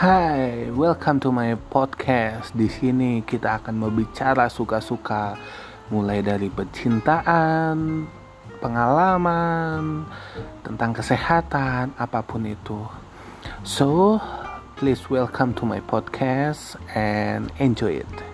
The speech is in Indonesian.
Hai, welcome to my podcast. Di sini kita akan berbicara suka-suka mulai dari percintaan, pengalaman, tentang kesehatan, apa pun itu. So, please welcome to my podcast and enjoy it.